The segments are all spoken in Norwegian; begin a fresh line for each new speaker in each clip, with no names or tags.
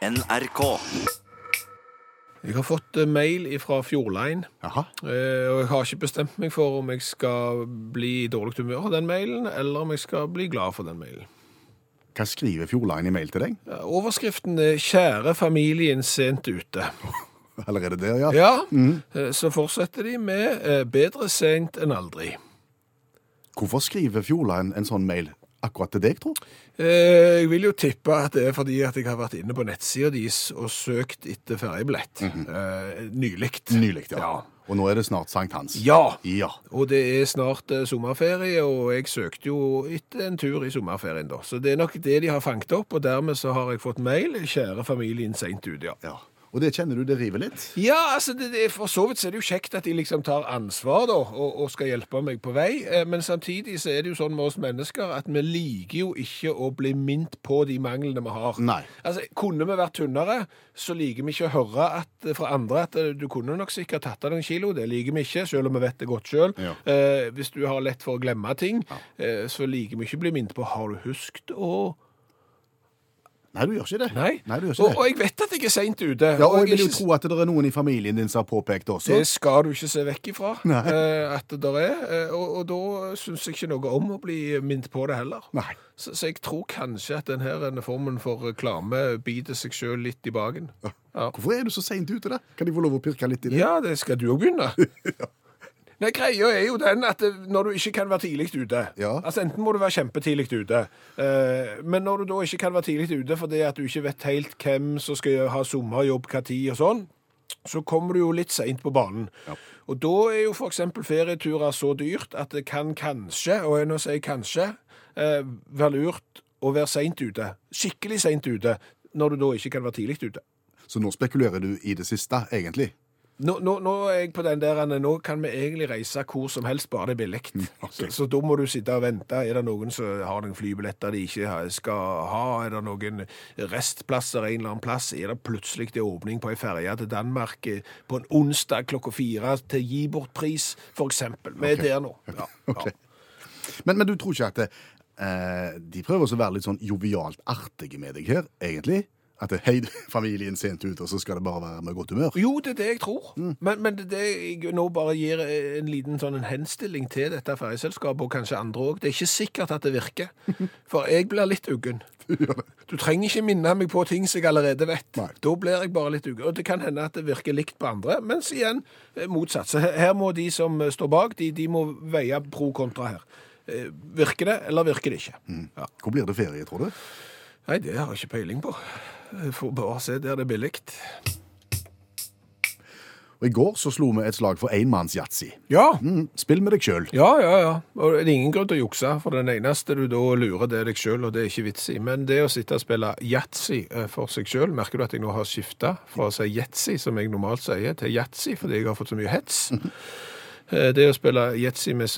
NRK.
Jeg har fått eh, mail fra Fjordline,
Jaha.
eh, og jeg har ikke bestemt meg for om jeg skal bli i dårlig humør av den mailen, eller om jeg skal bli glad for den mailen.
Hva skriver Fjordline i mail til deg?
Overskriften er 'Kjære familien sent ute'.
Allerede der, ja.
Ja, mm. så fortsetter de med 'bedre sent enn aldri'.
Hvorfor skriver Fjordline en sånn mail akkurat til deg, tro?
Eh, Jeg vil jo tippe at det er fordi at jeg har vært inne på nettsida deres og søkt etter ferjebillett. eh, Nylig.
Nylig, ja.
Ja.
Og nå er det snart sankthans.
Ja.
Ja.
Og det er snart eh, sommerferie, og jeg søkte jo etter en tur i sommerferien da. Så det er nok det de har fanget opp, og dermed så har jeg fått mail. Kjære familien seint ute, ja.
ja. Og det kjenner du det river litt?
Ja, altså det, det, for så vidt så er det jo kjekt at de liksom tar ansvar da, og, og skal hjelpe meg på vei, eh, men samtidig så er det jo sånn med oss mennesker at vi liker jo ikke å bli minnet på de manglene vi har.
Nei.
Altså, kunne vi vært tynnere, så liker vi ikke å høre at, fra andre at eh, du kunne nok sikkert tatt av deg en kilo, det liker vi ikke, selv om vi vet det godt selv.
Ja.
Eh, hvis du har lett for å glemme ting, eh, så liker vi ikke å bli minnet på, har du huskt å...
Nei, du gjør ikke det.
Nei,
Nei du gjør
og,
ikke
og
det.
jeg vet at jeg er sent ute.
Ja, og jeg
er
vil jo
ikke-
tro at det er noen i familien din som har påpekt det også.
Det skal du ikke se vekk ifra eh, at det der er, eh, og, og da syns jeg ikke noe om å bli minnet på det heller.
Nei.
Så, så jeg tror kanskje at denne formen for reklame biter seg sjøl litt i baken. Ja.
Hvorfor er du så seint ute, da? Kan de få lov å pirke litt i det?
ja, det skal du òg begynne. Nei, Greia er jo den at når du ikke kan være tidlig ute
Ja.
Altså Enten må du være kjempetidlig ute, eh, men når du da ikke kan være tidlig ute fordi at du ikke vet helt hvem som skal ha sommerjobb hva tid og sånn, så kommer du jo litt seint på banen. Og da er jo f.eks. ferieturer så dyrt at det kan kanskje, og jeg nå sier kanskje, eh, være lurt å være seint ute. Skikkelig seint ute, når du da ikke kan være tidlig ute.
Så nå spekulerer du i det siste, egentlig.
Nå, nå, nå er jeg på den der, nå kan vi egentlig reise hvor som helst, bare det er billig.
Okay.
så, så da må du sitte og vente. Er det noen som har noen flybilletter de ikke skal ha? Er det noen restplasser en eller annen plass? Er det plutselig det åpning på ei ferje til Danmark eh, på en onsdag klokka fire til gi bort-pris, for eksempel? Vi er der nå. Ja, ja.
Men, men du tror ikke at det, eh, de prøver å være litt sånn jovialt artige med deg her, egentlig? At det, hei, familien sent ut, og så skal det bare være med godt humør?
Jo, det er det jeg tror.
Mm.
Men, men det jeg nå bare gir en liten sånn en henstilling til dette ferjeselskapet, og kanskje andre òg. Det er ikke sikkert at det virker. For jeg blir litt uggen. Du trenger ikke minne meg på ting som jeg allerede vet.
Nei.
Da blir jeg bare litt uggen. Og det kan hende at det virker likt på andre, mens igjen eh, motsatt. Så her- må de som står bak, de, de må veie pro kontra her. Eh, Virker det, eller virker det ikke?
Mm.
Ja.
Hvor blir det ferie, tror du?
Nei, det har jeg ikke peiling på. Jeg får bare se der det er billig.
Og I går så slo vi et slag for enmannsyatzy.
Ja,
Mm, spill med deg sjøl.
Ja, ja, ja. Og det er ingen grunn til å jukse, for den eneste du da lurer, det er deg sjøl, og det er ikke vits i. Men det å sitte og spille yatzy eh, for seg sjøl, merker du at jeg nå har skifta fra å si yatzy, som jeg normalt sier, til yatzy, fordi jeg har fått så mye hets. Eh, Det å spille yatzy med,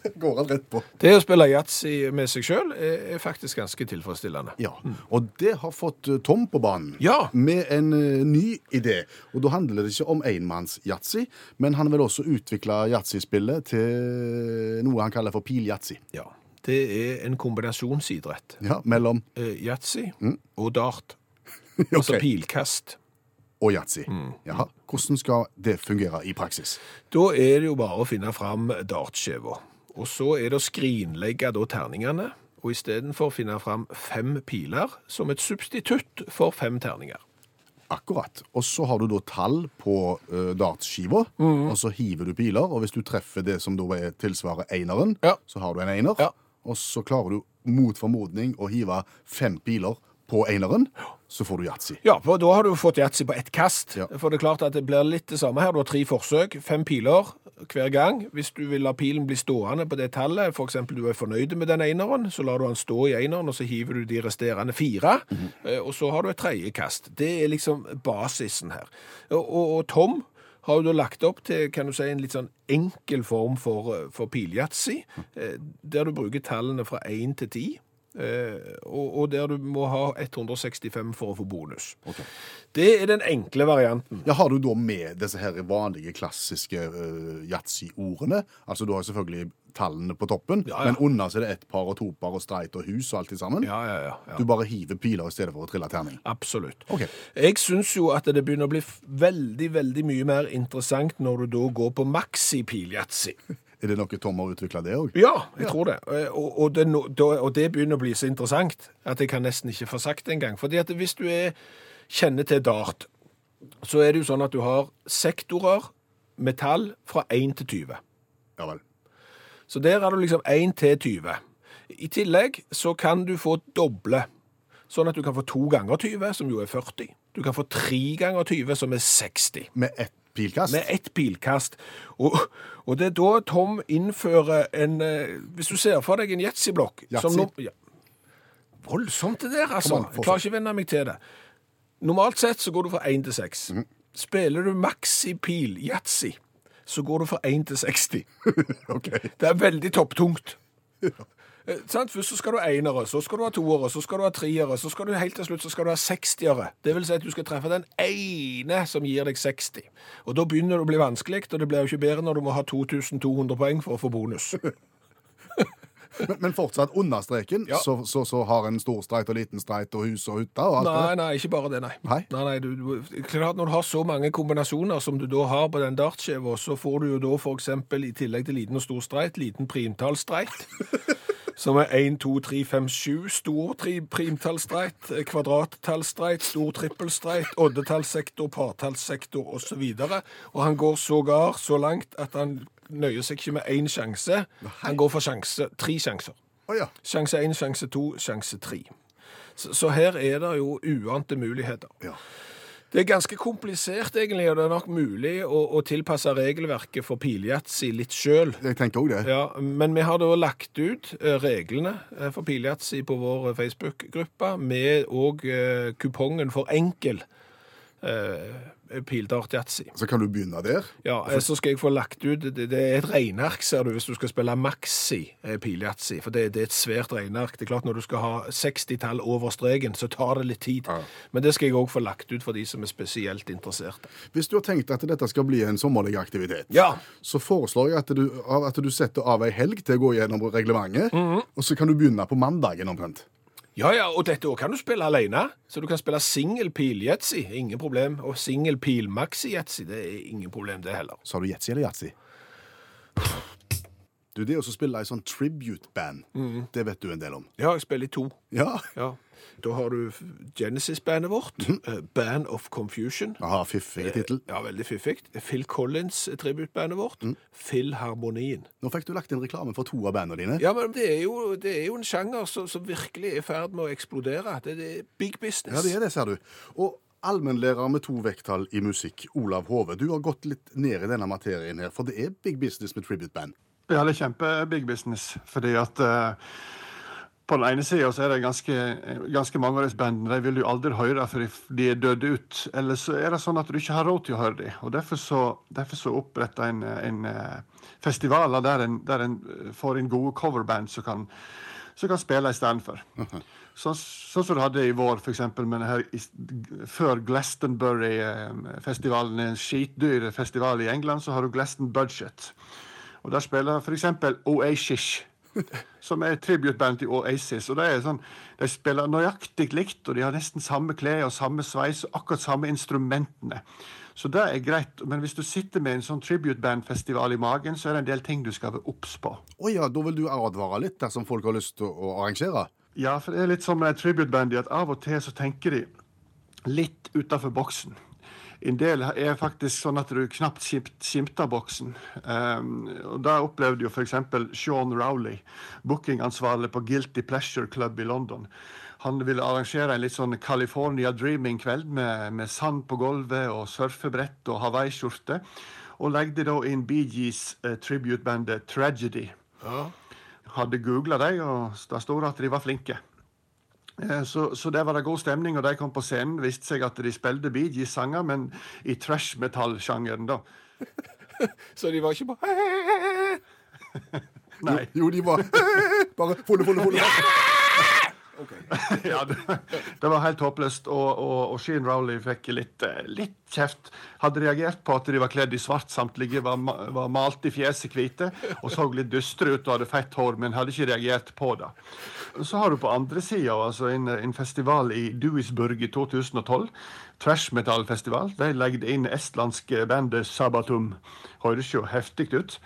Går han rett på.
det å spille yatzy med seg sjøl er, faktisk ganske tilfredsstillende.
Ja, og det har fått eh, Tom på banen
Ja.
med en eh, ny idé. Og da handler det ikke om enmanns-yatzy, men han vil også utvikle yatzy-spillet til noe han kaller for pil-yatzy.
Ja. Det er en kombinasjonsidrett.
Ja, mellom
Eh, Yatzy og dart.
okay.
Altså pilkast.
og yatzy. Jaha, hvordan skal det fungere i praksis?
Da er det jo bare å finne fram dartskjeva. Og så er det å skrinlegge da terningene, og istedenfor finne fram fem piler som et substitutt for fem terninger.
Akkurat. Og så har du da tall på uh, dartskiva, og så hiver du piler, og hvis du treffer det som da er tilsvarer eineren,
Ja.
så har du en einer,
Ja.
og så klarer du mot formodning å hive fem piler på eineren, så får du yatzy.
Ja, for da har du fått yatzy på ett kast.
Ja.
For det er klart at det blir litt det samme her. Du har tre forsøk, fem piler hver gang. Hvis du vil la pilen bli stående på det tallet, eksempel du er fornøyd med den eineren, så lar du den stå i eineren, og så hiver du de resterende fire, eh, og så har du et tredje kast. Det er liksom basisen her. Og, og, og Tom har jo da lagt opp til kan du si, en litt sånn enkel form for, eh, for pilyatzy, eh, der du bruker tallene fra 1 til 10. eh, og, og der du må ha 165 for å få bonus.
Okay.
Det er den enkle varianten.
Ja, Har du da med disse her vanlige, klassiske uh, yatzy-ordene? Altså, Du har selvfølgelig tallene på toppen,
Ja, ja.
men under så er det ett par og to par og streit og hus og alt det sammen.
Ja, ja, ja. ja.
Du bare hiver piler i stedet for å trille terning.
Absolutt.
Okay.
Jeg syns jo at det begynner å bli veldig, veldig mye mer interessant når du da går på maxi-piljatsi.
Er det noe Tom har utvikla det òg?
Ja, jeg tror det. Eh, Og, og, det og det begynner å bli så interessant at jeg kan nesten ikke få sagt det engang. Fordi at hvis du er, kjenner til dart, så er det jo sånn at du har sektorer med tall fra 1 til 20.
Ja vel.
Så der er du liksom 1 til 20. I tillegg så kan du få doble, sånn at du kan få to ganger 20, som jo er 40. Du kan få tre ganger 20, som er 60.
Med ett pilkast?
Med ett pilkast. Og, og det er da Tom innfører en eh, Hvis du ser for deg en yatzyblokk ja. Voldsomt det der, altså.
An,
Jeg klarer ikke å venne meg til det. Normalt sett så går du fra 1 til 6.
Mm.
Spiller du maxi-pil yatzy, så går du fra 1 til 60.
okay.
Det er veldig topptungt. Eh, sant? Først så skal du ha enere, så skal du ha toere, så skal du ha treere, så skal du helt til slutt så skal du ha sekstiere. Det vil si at du skal treffe den ene som gir deg 60. Og da begynner det å bli vanskelig, og det blir jo ikke bedre når du må ha 2200 poeng for å få bonus.
Men, men fortsatt under streken,
Ja.
så, så, så har en stor streit og liten streit og hus og hytte og alt
Nei,
det
nei, ikke bare det, nei.
Nei?
nei, nei du, du, klart Når du har så mange kombinasjoner som du da har på den dartskiva, så får du jo da f.eks. i tillegg til liten og stor streit, liten primtallsstreit. Som er 1, 2, 3, 5, 7. Stor primtallstreit, primtallsstreit, kvadrattallsstreit, stor trippelstreit, oddetallssektor, partallssektor osv. Og han går sågar så langt at han nøyer seg ikke med én sjanse. Han går for sjanse, tre sjanser.
Oh, ja.
Sjanse 1, sjanse 2, sjanse 3. Så, så her er det jo uante muligheter.
ja.
Det er ganske komplisert egentlig, og det er nok mulig å, å tilpasse regelverket for piljatsi litt sjøl.
Jeg tenker òg det.
Ja, men vi har da lagt ut eh, reglene eh, for piljatsi på vår Facebook-gruppe, med òg eh, kupongen for enkel eh, pildart-yatzy.
Så kan du begynne der.
Ja, eh, så skal jeg få lagt ut Det, det er et regneark, ser du, hvis du skal spille maxi eh, piljatsi. For det, det er et svært regneark. Det er klart Når du skal ha 60-tall over streken, så tar det litt tid.
Ja.
Men det skal jeg òg få lagt ut for de som er spesielt interesserte.
Hvis du har tenkt at dette skal bli en sommerlig aktivitet,
Ja.
så foreslår jeg at du, at du setter av ei helg til å gå gjennom reglementet,
Mhm.
og så kan du begynne på mandagen omtrent.
Ja, ja, og dette òg kan du spille alene. Så du kan spille singel pil-yatzy, ingen problem. Og singel pil-maxi-yatzy, det er ingen problem, det heller.
Sa du yatzy eller yatzy? Du, det å spille ei sånn tribute-band,
mm.
det vet du en del om.
Ja, jeg spiller i to.
Ja.
Ja. Da har du Genesis-bandet vårt, mm. Band of Confusion.
Aha, fiffig tittel.
Ja, veldig fiffig. Phil Collins-tributbandet vårt, mm. Philharmonien.
Nå fikk du lagt inn reklame for to av bandene dine.
Ja, men det er jo, det er jo en sjanger som, som virkelig er i ferd med å eksplodere. Det, det er big business.
Ja, det er det, ser du. Og allmennlærer med to vekttall i musikk, Olav Hove, du har gått litt ned i denne materien her, for det er big business med tribute-band.
Ja, det er kjempe-big business. Fordi at uh, på den ene sida så er det ganske, ganske mange av disse bandene de vil du aldri høre for de er døde ut. Eller så er det sånn at du ikke har råd til å høre dem. Og derfor så, derfor så oppretter en, en uh, festival der en, der en eh, får inn gode coverband som kan, som kan spille istedenfor. Sånn sånn som du hadde i vår, f.eks. her, i- før Glastonbury-festivalen, en skitdyr festival i England, så har du Glaston Budget. Og der spiller f.eks. Oasis, som er tributeband til Oasis. Og det er sånn, De spiller nøyaktig likt, og de har nesten samme klær og samme sveis og akkurat samme instrumentene. Så det er greit. Men hvis du sitter med en sånn tributebandfestival i magen, så er det en del ting du skal være obs på.
Å ja, da vil du advare litt dersom folk har lyst til å arrangere?
Ja, for det er litt som med tribute-bandy, at av og til så tenker de litt utafor boksen. En del er faktisk sånn at du knapt skimter boksen. Um, og Da opplevde jo f.eks. Sean Rowley, bookingansvarlig på Guilty Pleasure Club i London. Han ville arrangere en litt sånn California Dreaming-kveld med, med sand på gulvet og surfebrett og hawaiiskjorte. Og legde da inn Bee Gees tributebandet tribute-bandet Tragedy
Ja.
hadde googla dem, og det står at de var flinke. Eh, Så, så der var det god stemning, og de kom på scenen. viste seg at de spilte Bee Gees-sanger, men i trash metal-sjangeren, da.
Så de var ikke bare
Nei.
Jo, de var bare fulle, fulle, fulle.
ja, det, det var helt håpløst, og, og, og Sheen Rowley fikk litt, eh, litt kjeft. Hadde reagert på at de var kledd i svart samtlige, var, var malt i fjeset hvite og så litt dystre ut og hadde fett hår, men hadde ikke reagert på det. Så har du på andre sida altså en, en festival i Duisburg i 2012. Trash metal-festival. De legde inn estlandske bandet Sabatum. Høres jo heftig ut.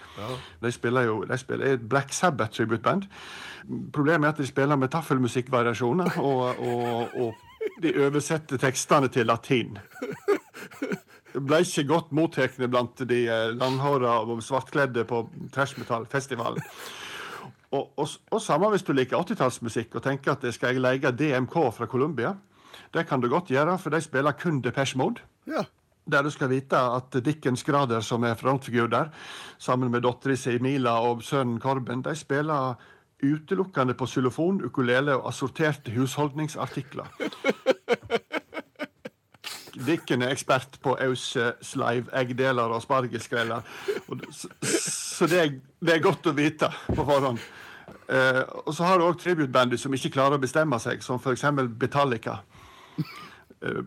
De spiller jo de spiller et Black Sabbath-tributeband. Problemet er at de spiller med taffelmusikkvariasjoner, og, og, og de oversetter tekstene til latin. Ble ikke godt mottatt blant de landhåra og svartkledde på Trash Metal-festivalen. Og, og, og samme hvis du liker 80-tallsmusikk og tenker at det skal jeg leie DMK fra Colombia. Det kan du godt gjøre, for de spiller kun Depeche Mode.
Ja.
Der du skal vite at Dickens Grader, som er frontfigur der, sammen med dattera si Mila og sønnen Korben, de spiller utelukkende på xylofon, ukulele og assorterte husholdningsartikler. Dicken er ekspert på ause, sleiv, eggdeler og aspargeskreller. Så, så det, er, det er godt å vite på forhånd. Eh, og så har du òg tributebandet som ikke klarer å bestemme seg, som f.eks. Metallica.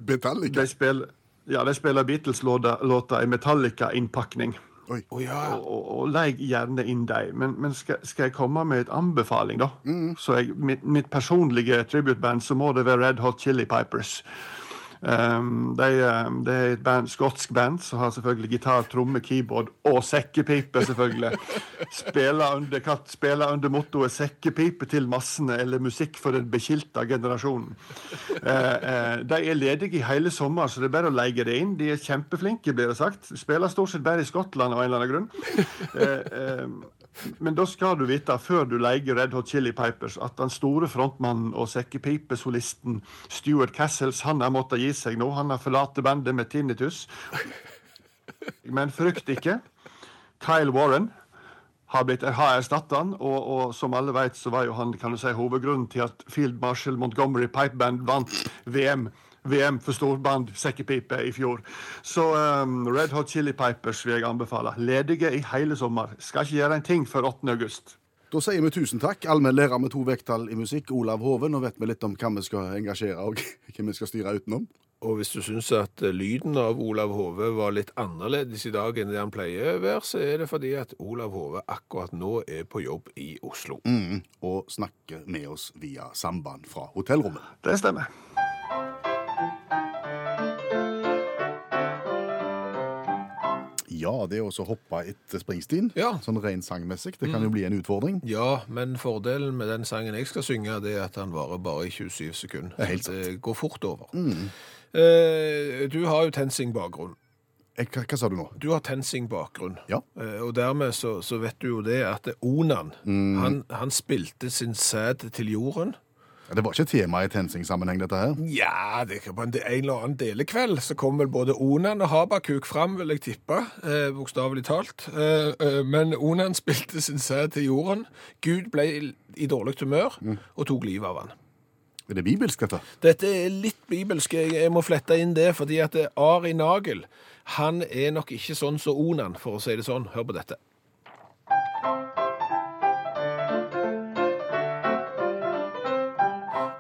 Metallica.
De spiller, ja, de spiller Beatles-låter i Metallica-innpakning.
Oh, ja.
Og, og, og legg gjerne inn dem. Men, men skal, skal jeg komme med et anbefaling, da? Så jeg, mitt, mitt personlige tributeband, så må det være Red Hot Chili Pipers. Um, det er, det er et band, skotsk band som har selvfølgelig gitar, tromme, keyboard og sekkepipe, selvfølgelig. Spiller under, katt, spiller under mottoet 'sekkepipe til massene' eller 'musikk for den bekilta generasjonen'. Uh, uh, de er ledige i hele sommer, så det er bare å leie det inn. De er kjempeflinke, blir det sagt. Spiller stort sett bare i Skottland av en eller annen grunn. Uh, men da skal du vite, før du leier Red Hot Chili Pipers, at den store frontmannen og sekkepipesolisten Stuart Cassels han har måttet gi seg nå. Han har forlatt bandet med tinnitus. Men frykt ikke. Kyle Warren har, blitt, har erstattet han, og, og som alle vet, så var jo han kan du si, hovedgrunnen til at Field Marshal Montgomery Pipe Band vant VM. VM for storband sekkepipe i fjor. Så um, Red Hot Chili Pipers vil jeg anbefale. Ledige i hele sommer. Skal ikke gjøre en ting før 8. august.
Da sier vi tusen takk. Allmennlærer med to vekttall i musikk, Olav Hove. Nå vet vi litt om hva vi skal engasjere, og hvem vi skal styre utenom.
Og hvis du syns at eh, lyden av Olav Hove var litt annerledes i dag enn det han pleier å være, så er det fordi at Olav Hove akkurat nå er på jobb i Oslo.
Mm, og snakker med oss via samband fra hotellrommet.
Det stemmer.
Ja, det å så hoppe etter Springsteen,
Ja.
sånn rent sangmessig, det kan jo bli en utfordring.
Ja, men fordelen med den sangen jeg skal synge, det er at han varer bare i 27 sekunder.
er helt
sant. det går fort over. Eh, du har jo TenSing-bakgrunn.
Eh, Hva, hva sa du nå?
Du har TenSing-bakgrunn.
Ja.
Eh, og dermed så, så vet du jo det at Onan, han, han spilte sin sæd til jorden.
Det var ikke tema i TenSing-sammenheng, dette her.
Ja, det er på en, en eller annen delekveld så kom vel både Onan og Habakuk fram, vil jeg tippe, eh, bokstavelig talt. Eh, eh, men Onan spilte sin sæd til jorden. Gud ble i- i dårlig humør og tok livet av han.
Er det bibelsk, dette?
Dette er litt bibelsk, jeg, må flette inn det, fordi at Ari Nagel, han er nok ikke sånn som Onan, for å si det sånn. Hør på dette.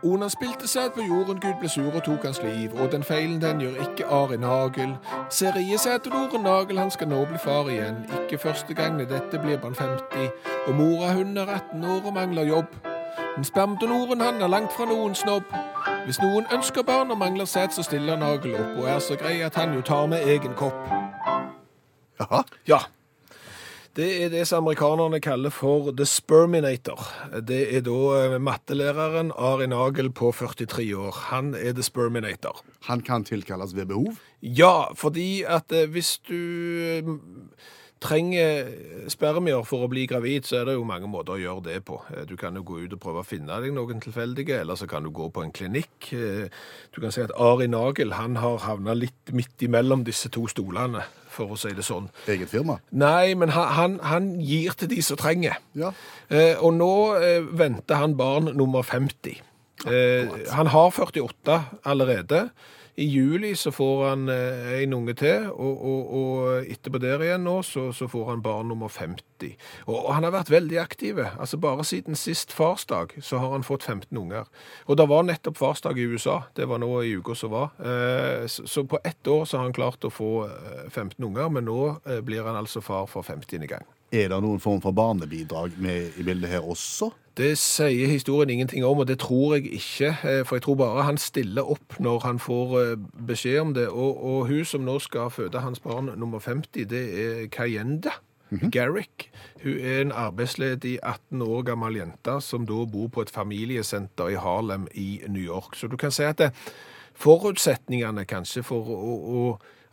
Onan spilte sæd på jorden, Gud ble sur og tok hans liv, og den feilen den gjør ikke Ari Nagel. Ser i sædoloren Nagel, han skal nå bli far igjen, ikke første gang, i dette blir man 50, og mora hun er 18 år og mangler jobb. Men spermdonoren han er langt fra noen snobb. Hvis noen ønsker barn og mangler sæd, så stiller Nagel opp, og er så grei at han jo tar med egen kopp.
Jaha.
Ja. Det er det som amerikanerne kaller for the sperminator. Det er da eh, mattelæreren Ari Nagel på 43 år. Han er the sperminator.
Han kan tilkalles ved behov.
Ja, fordi at eh, hvis du eh, trenger spermier for å bli gravid, så er det jo mange måter å gjøre det på. Eh, Du kan jo gå ut og prøve å finne deg noen tilfeldige, eller så kan du gå på en klinikk. Eh, Du kan si at Ari Nagel han har havna litt midt imellom disse to stolene, for å si det sånn.
Eget firma.
Nei, men han, han, han gir til de som trenger.
Ja.
Eh, og nå eh, venter han barn nummer 50. Ja, han har 48 allerede. I juli så får han eh, en unge til, og, og, og etterpå der igjen nå så, så får han barn nummer 50. Og, og han har vært veldig aktiv. Altså Bare siden sist farsdag så har han fått 15 unger. Og det var nettopp farsdag i USA. Det var nå i uka som var. Eh, så, på ett år så har han klart å få eh, 15 unger, men nå eh, blir han altså far for 50. gang.
Er det noen form for barnebidrag med i bildet her også?
Det sier historien ingenting om, og det tror jeg ikke. eh, For jeg tror bare han stiller opp når han får eh, beskjed om det. Og, og hun som nå skal føde hans barn nummer 50, det er Kayenda. Garrick. Hun er en arbeidsledig 18 år gammel jente som da bor på et familiesenter i Harlem i New York. Så du kan si at det, forutsetningene kanskje for å, å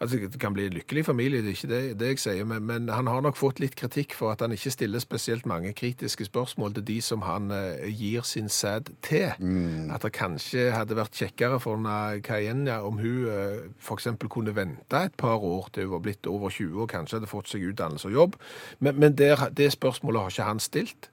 Altså, Det kan bli en lykkelig familie, det er ikke det, det jeg sier, men, men han har nok fått litt kritikk for at han ikke stiller spesielt mange kritiske spørsmål til de som han eh, gir sin sæd til. At det kanskje hadde vært kjekkere for Kayenya om hun eh, f.eks. kunne vente et par år til hun var blitt over 20 og kanskje hadde fått seg utdannelse og jobb. Men, men der, det spørsmålet har ikke han stilt.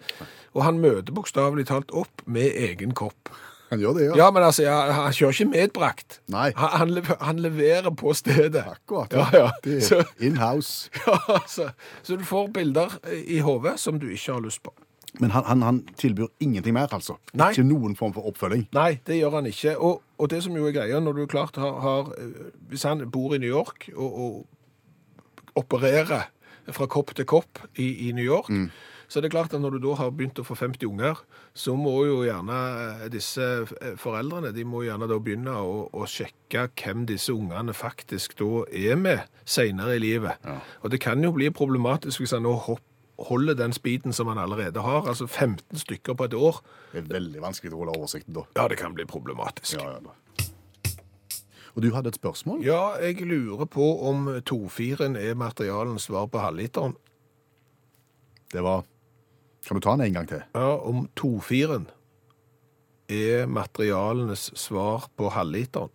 Og han møter bokstavelig talt opp med egen kopp.
Han gjør det, ja.
Ja, men altså, ja, han kjører ikke medbrakt.
Nei.
Han, han, lever, han leverer på stedet.
Akkurat.
Ja, ja.
Det
Så,
er in-house.
ja, altså, så du får bilder i hodet som du ikke har lyst på.
Men han, han, han tilbyr ingenting mer, altså?
Nei.
Ikke noen form for oppfølging?
Nei, det gjør han ikke. Og, og det som jo er greia, når du klart har, har eh, Hvis han bor i New York og, og opererer fra kopp til kopp i, i New York, så det er klart at når du da har begynt å få 50 unger, så må jo gjerne eh, disse eh, foreldrene de må gjerne da begynne å, å sjekke hvem disse ungene faktisk da er med senere i livet. Og det kan jo bli problematisk hvis han nå hopper holder den speeden som han allerede har, altså 15 stykker på et år.
Det er veldig vanskelig å holde oversikten da.
Ja, det kan bli problematisk.
Ja, ja, da. Og du hadde et spørsmål?
Ja, jeg lurer på om 2-4-en er materialens svar på halvliteren.
Det var Kan du ta den en gang til?
Ja, om 2-4-en er materialenes svar på halvliteren.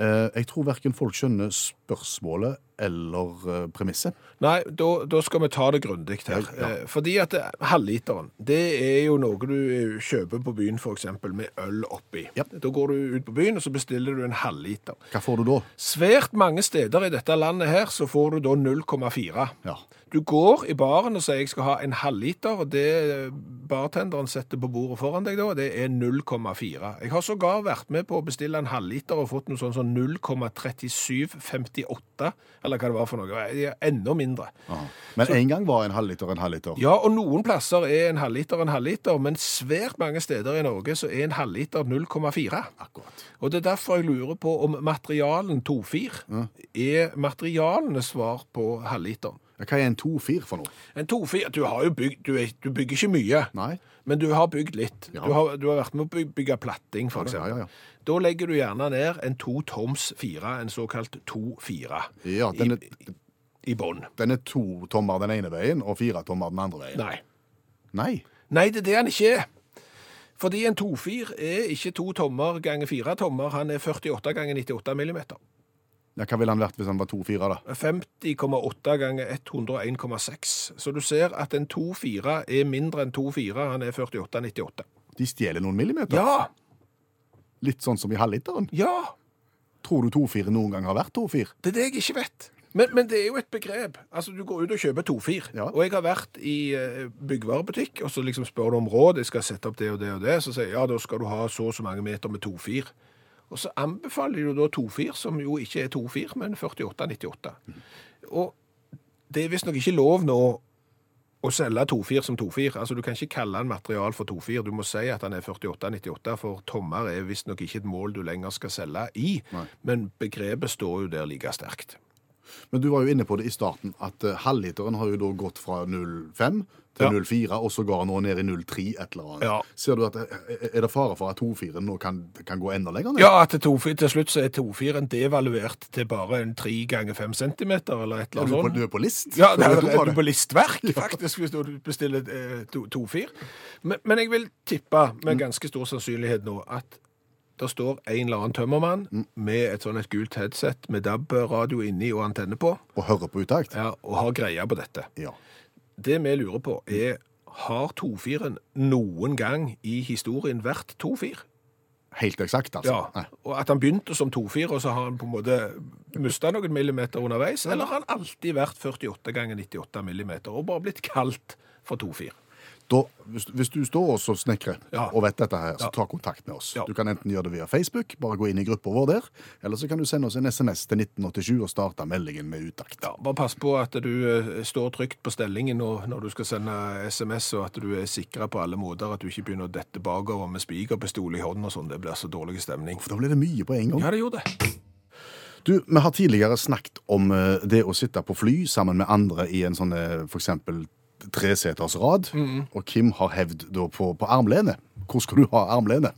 Eh, jeg tror verken folk skjønner spørsmålet eller eh, premisset.
Nei, da, da skal vi ta det grundig her.
Ja, ja.
Eh, Fordi at halvliteren, det er jo noe du eh, kjøper på byen eksempel med øl oppi.
Ja.
Da går du ut på byen og så bestiller du en halvliter.
Hva får du da?
Svært mange steder i dette landet her så får du da 0,4.
Ja.
Du går i baren og sier jeg skal ha en halvliter, og det bartenderen setter på bordet foran deg da, det er 0,4. Jeg har sågar vært med på å bestille en halvliter og fått noe sånn som 0,3758, eller hva det var for noe. Enda mindre.
Aha. Men en gang var en halvliter en halvliter.
Ja, og noen plasser er en halvliter en halvliter, men svært mange steder i Norge så er en halvliter 0,4.
Akkurat.
Og det er derfor jeg lurer på om materialen 2,4 er materialenes svar på halvliteren.
Hva er en 2-4 for noe?
En 2-4, du har jo bygd, du, du bygger ikke mye,
Nei?
men du har bygd litt.
Ja.
Du, har, du har vært med å bygge, bygge platting, for eksempel.
ja, ja.
Da legger du gjerne ned en 2 toms fire, en såkalt 2-4,
Ja, den er,
i, i bånn.
den er to tommer den ene veien og fire tommer den andre veien.
Nei.
Nei.
Nei, det er det han ikke er. Fordi en 2-4 er ikke 2 tommer ganger 4 tommer, han er 48 ganger 98 millimeter.
Ja, hva ville han vært hvis han var 2-4, da?
50,8 ganger 101,6. Så du ser at en 2-4 er mindre enn 2-4, han er 48,98.
De stjeler noen millimeter.
Ja,
Litt sånn som i halvliteren.
ja,
Tror du 2-4 noen gang har vært 2-4?
det er det jeg ikke vet. Men, men det er jo et begrep. Altså, Du går ut og kjøper 2-4.
Ja.
Og jeg har vært i eh, byggvarebutikk, og så liksom spør du om råd. Jeg skal sette opp det og det og det. Så sier jeg ja, da skal du ha så og så mange meter med 2-4. Og så anbefaler de da 2-4, som jo ikke er 2-4, men 48-98. Og det er visstnok ikke lov nå å selge 2-4 som 2-4. Altså, du kan ikke kalle en material for 2-4. Du må si at den er 48-98, for tommer er visstnok ikke et mål du lenger skal selge i.
Nei.
Men begrepet står jo der like sterkt.
Men du var jo inne på det i starten, at eh, halvliteren har jo da gått fra 0,5 til
Ja.
0,4, og sågar nå ned i 0,3 et eller annet.
Ja.
Ser du at eh, Er det fare for at 2,4 nå kan, kan gå enda lenger ned?
Ja, at 2-4 til slutt så er 2-4-en devaluert til bare en 3 ganger 5 centimeter, eller et eller
du, er på,
annet
du
sånt.
er på list?
Ja, det
det
er,
var
er du på listverk, faktisk, hvis du bestiller eh, to- 2-4. Men, men jeg vil tippe med ganske stor sannsynlighet nå at det står en eller annen tømmermann med et sånn et gult headset med DAB-radio inni og antenne på,
Og hører på utakt?
ja, og har greia på dette.
Ja.
Det vi lurer på er, har 2-4-en noen gang i historien vært 2-4?
Helt eksakt, altså.
Ja,
Nei.
og at han begynte som 2-4, og så har han på en måte mista noen millimeter underveis, eller har han alltid vært 48 ganger 98 millimeter og bare blitt kalt for 2-4?
Da, hvis, hvis du står også og snekrer
Ja.
og vet dette her, så ta kontakt med oss.
Ja.
Du kan enten gjøre det via Facebook, bare gå inn i gruppa vår der, eller så kan du sende oss en SMS til 1987 og starte meldingen med utakt.
Ja, bare pass på at du eh, står trygt på stellingen når, du skal sende SMS, og at du er sikra på alle måter, at du ikke begynner å dette bakover med spikerpistol i hånden og sånn. Det blir så dårlig stemning.
For da blir det mye på en gang.
Ja, det gjorde det.
Du, Vi har tidligere snakket om eh, det å sitte på fly sammen med andre i en sånn eh, seters rad, tresetersrad, og Kim har hevd da på, på armlene. Hvor skal du ha armlene?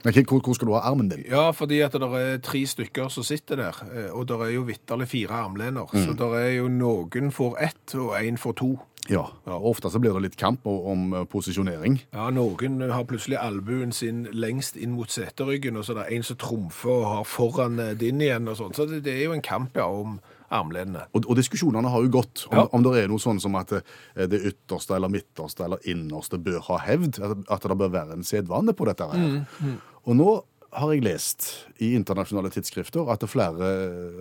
Nei, hvor, hvor skal du ha armen din?
Ja, fordi at det er tre stykker som sitter der, eh, og det er jo vitterlig fire armlener. Så det er jo noen får ett, og én får to.
Ja, og Ofte så blir det litt kamp om eh, posisjonering.
Ja, noen har plutselig albuen sin lengst inn mot seteryggen, og så det er det en som trumfer og har foran eh, din igjen og sånn. Så det, det er jo en kamp ja, om armlenene.
Og, og diskusjonene har jo gått om,
Ja.
om det er noe sånn som at eh, det ytterste eller midterste eller innerste bør ha hevd. At, det bør være en sedvane på dette. her. Og nå har jeg lest i internasjonale tidsskrifter at flere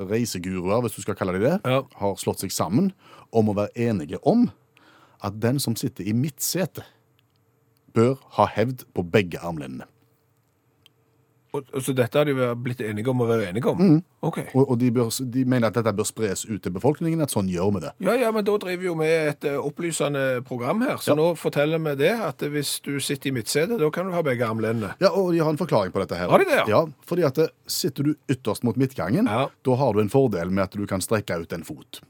reiseguruer, hvis du skal kalle dem det,
Ja.
har slått seg sammen om å være enige om at den som sitter i midtsetet, bør ha hevd på begge armlenene.
Og, så dette har de blitt enige om å være enige om? Ok.
Og, og de, bør, de mener at dette bør spres ut til befolkningen, at sånn gjør vi det.
Ja, ja, men da driver vi jo med et eh, opplysende program her, så
Ja.
nå forteller vi det, at hvis du sitter i midtsetet, da kan du ha begge armlenene.
Ja, og de har en forklaring på dette her.
Har de det, ja?
Ja, fordi at sitter du ytterst mot midtgangen,
Ja.
da har du en fordel med at du kan strekke ut en fot.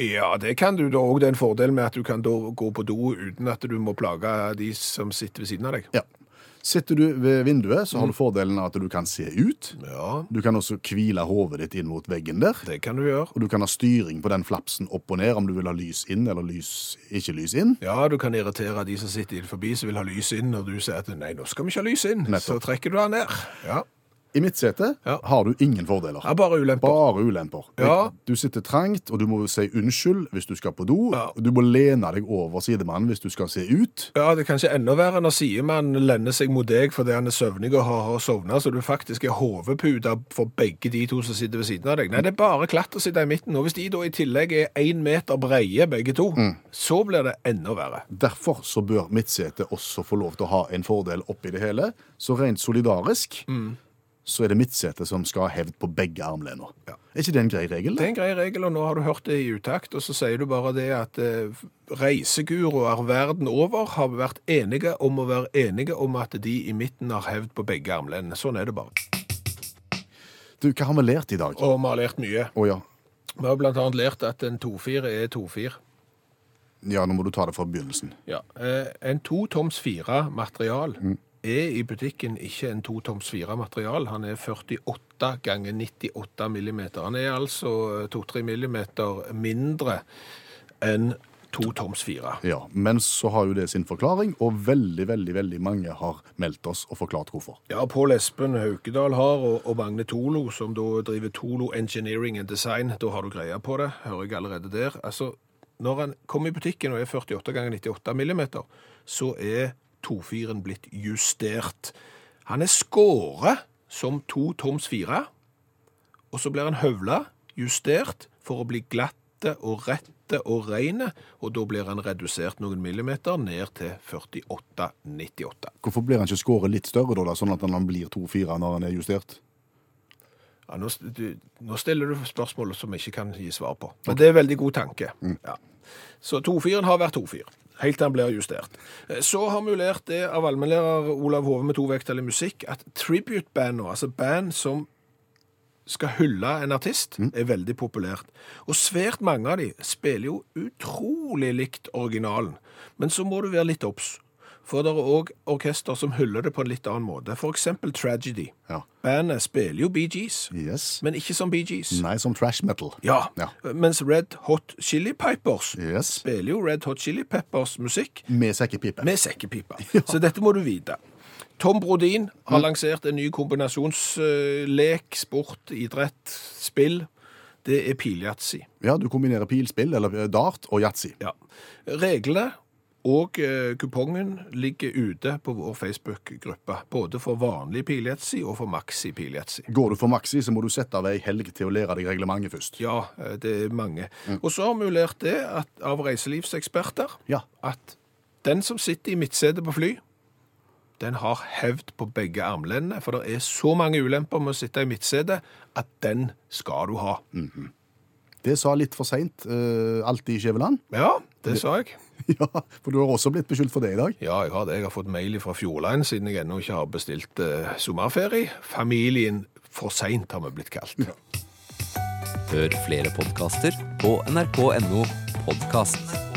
Ja, det kan du da òg. Det er en fordel med at du kan gå på do uten at du må plage de som sitter ved siden av deg.
Ja. Sitter du ved vinduet, så
Mm.
har du fordelen av at du kan se ut.
Ja,
Du kan også hvile hovedet ditt inn mot veggen der.
det kan du gjøre.
Og du kan ha styring på den flapsen opp og ned, om du vil ha lys inn eller lys, ikke lys inn.
Ja, du kan irritere de som sitter forbi som vil ha lys inn, når du sier at nei, nå skal vi ikke ha lys inn.
Nettopp.
Så trekker du den ned. Ja,
I midtsetet
Ja.
har du ingen fordeler.
ja bare ulemper.
Bare ulemper.
Ja.
Du sitter trangt, og du må si unnskyld hvis du skal på do. Og du må lene deg over sidemannen hvis du skal se ut.
Ja, det er kanskje enda verre når sidemannen lener seg mot deg fordi han er søvnig og har, har sovna, så du faktisk er hovedputa for begge de to som sitter ved siden av deg. Nei, det er bare klatt å sitte i midten. Og hvis de da i tillegg er én meter breie, begge to, så blir det enda verre.
Derfor så bør midtsetet også få lov til å ha en fordel oppi det hele. Så rent solidarisk så er det midtsetet som skal ha hevd på begge armlener.
Ja.
Er ikke det en grei regel?
Det er en grei regel, og nå har du hørt det i utakt, og så sier du bare det at eh, reiseguruer verden over har vært enige om å være enige om at de i midten har hevd på begge armlenene. Sånn er det bare.
Du, hva har vi lært i dag? Å
vi har lært mye.
ja.
Vi har blant annet lært at en 2-4 er 2-4.
ja, nå må du ta det fra begynnelsen.
Ja, eh, en 2 toms 4 material er i butikken ikke en 2 toms 4 material. Han er 48 ganger 98 millimeter. Han er altså 2-3 millimeter mindre enn 2 toms 4.
Ja, Men så har jo det sin forklaring, og veldig, veldig veldig mange har meldt oss og forklart hvorfor.
Ja, Pål Espen Haukedal har, og, og Magne Tolo, som da driver Tolo Engineering and Design. Da har du greia på det, hører jeg allerede der. Altså, Når han kommer i butikken og er 48 ganger 98 millimeter, så er 2-4-en blitt justert. Han er skåret som 2 toms 4, og så blir han høvla, justert, for å bli glatte og rette og reine, og da blir han redusert noen millimeter ned til 48,98.
Hvorfor blir han ikke skåret litt større, da, sånn at han blir 2-4 når han er justert?
Ja, nå, du, nå stiller du spørsmål som jeg ikke kan gi svar på. Men det er en veldig god tanke. Ja. Så 2-4-en har vært 2-4, helt til han blir justert. Så har vi lært det av allmennlærer Olav Hove med to vekttall i musikk, at tribute-band altså band som skal hylle en artist, er veldig populært. Og svært mange av de spiller jo utrolig likt originalen. Men så må du være litt obs. For det er òg orkester som hyller det på en litt annen måte. Eksempel Tragedy.
Ja.
Bandet spiller jo Bee Gees,
Yes.
men ikke som Bee Gees.
Nei, som trash metal.
Ja.
Ja.
Mens Red Hot Chili Pipers
Yes.
spiller jo Red Hot Chili Peppers musikk
Med sekkepipe.
med sekkepipe. Så dette må du vite. Tom Brodin har lansert en ny kombinasjonslek, sport, idrett, spill. Det er piljatsi.
Ja, du kombinerer pilspill, eller dart, og yatzy.
Ja. Reglene Og eh, kupongen ligger ute på vår Facebook-gruppe, både for vanlig Piletsi og for Maxi Piletsi.
Går du for Maxi, så må du sette av ei helg til å lære deg reglementet først.
Ja, eh, det er mange. Og så har vi jo lært det at, av reiselivseksperter
Ja.
at den som sitter i midtsetet på fly, den har hevd på begge armlenene, for det er så mange ulemper med å sitte i midtsetet at den skal du ha.
Det sa litt for seint uh, alltid i Skjæveland.
Ja, det sa jeg.
ja, for du har også blitt beskyldt for det i dag.
Ja, jeg har det. Jeg har fått mail fra Fjordline siden jeg ennå ikke har bestilt eh, sommerferie. Familien for seint har vi blitt kalt.
Hør flere podkaster på nrk.no podkast.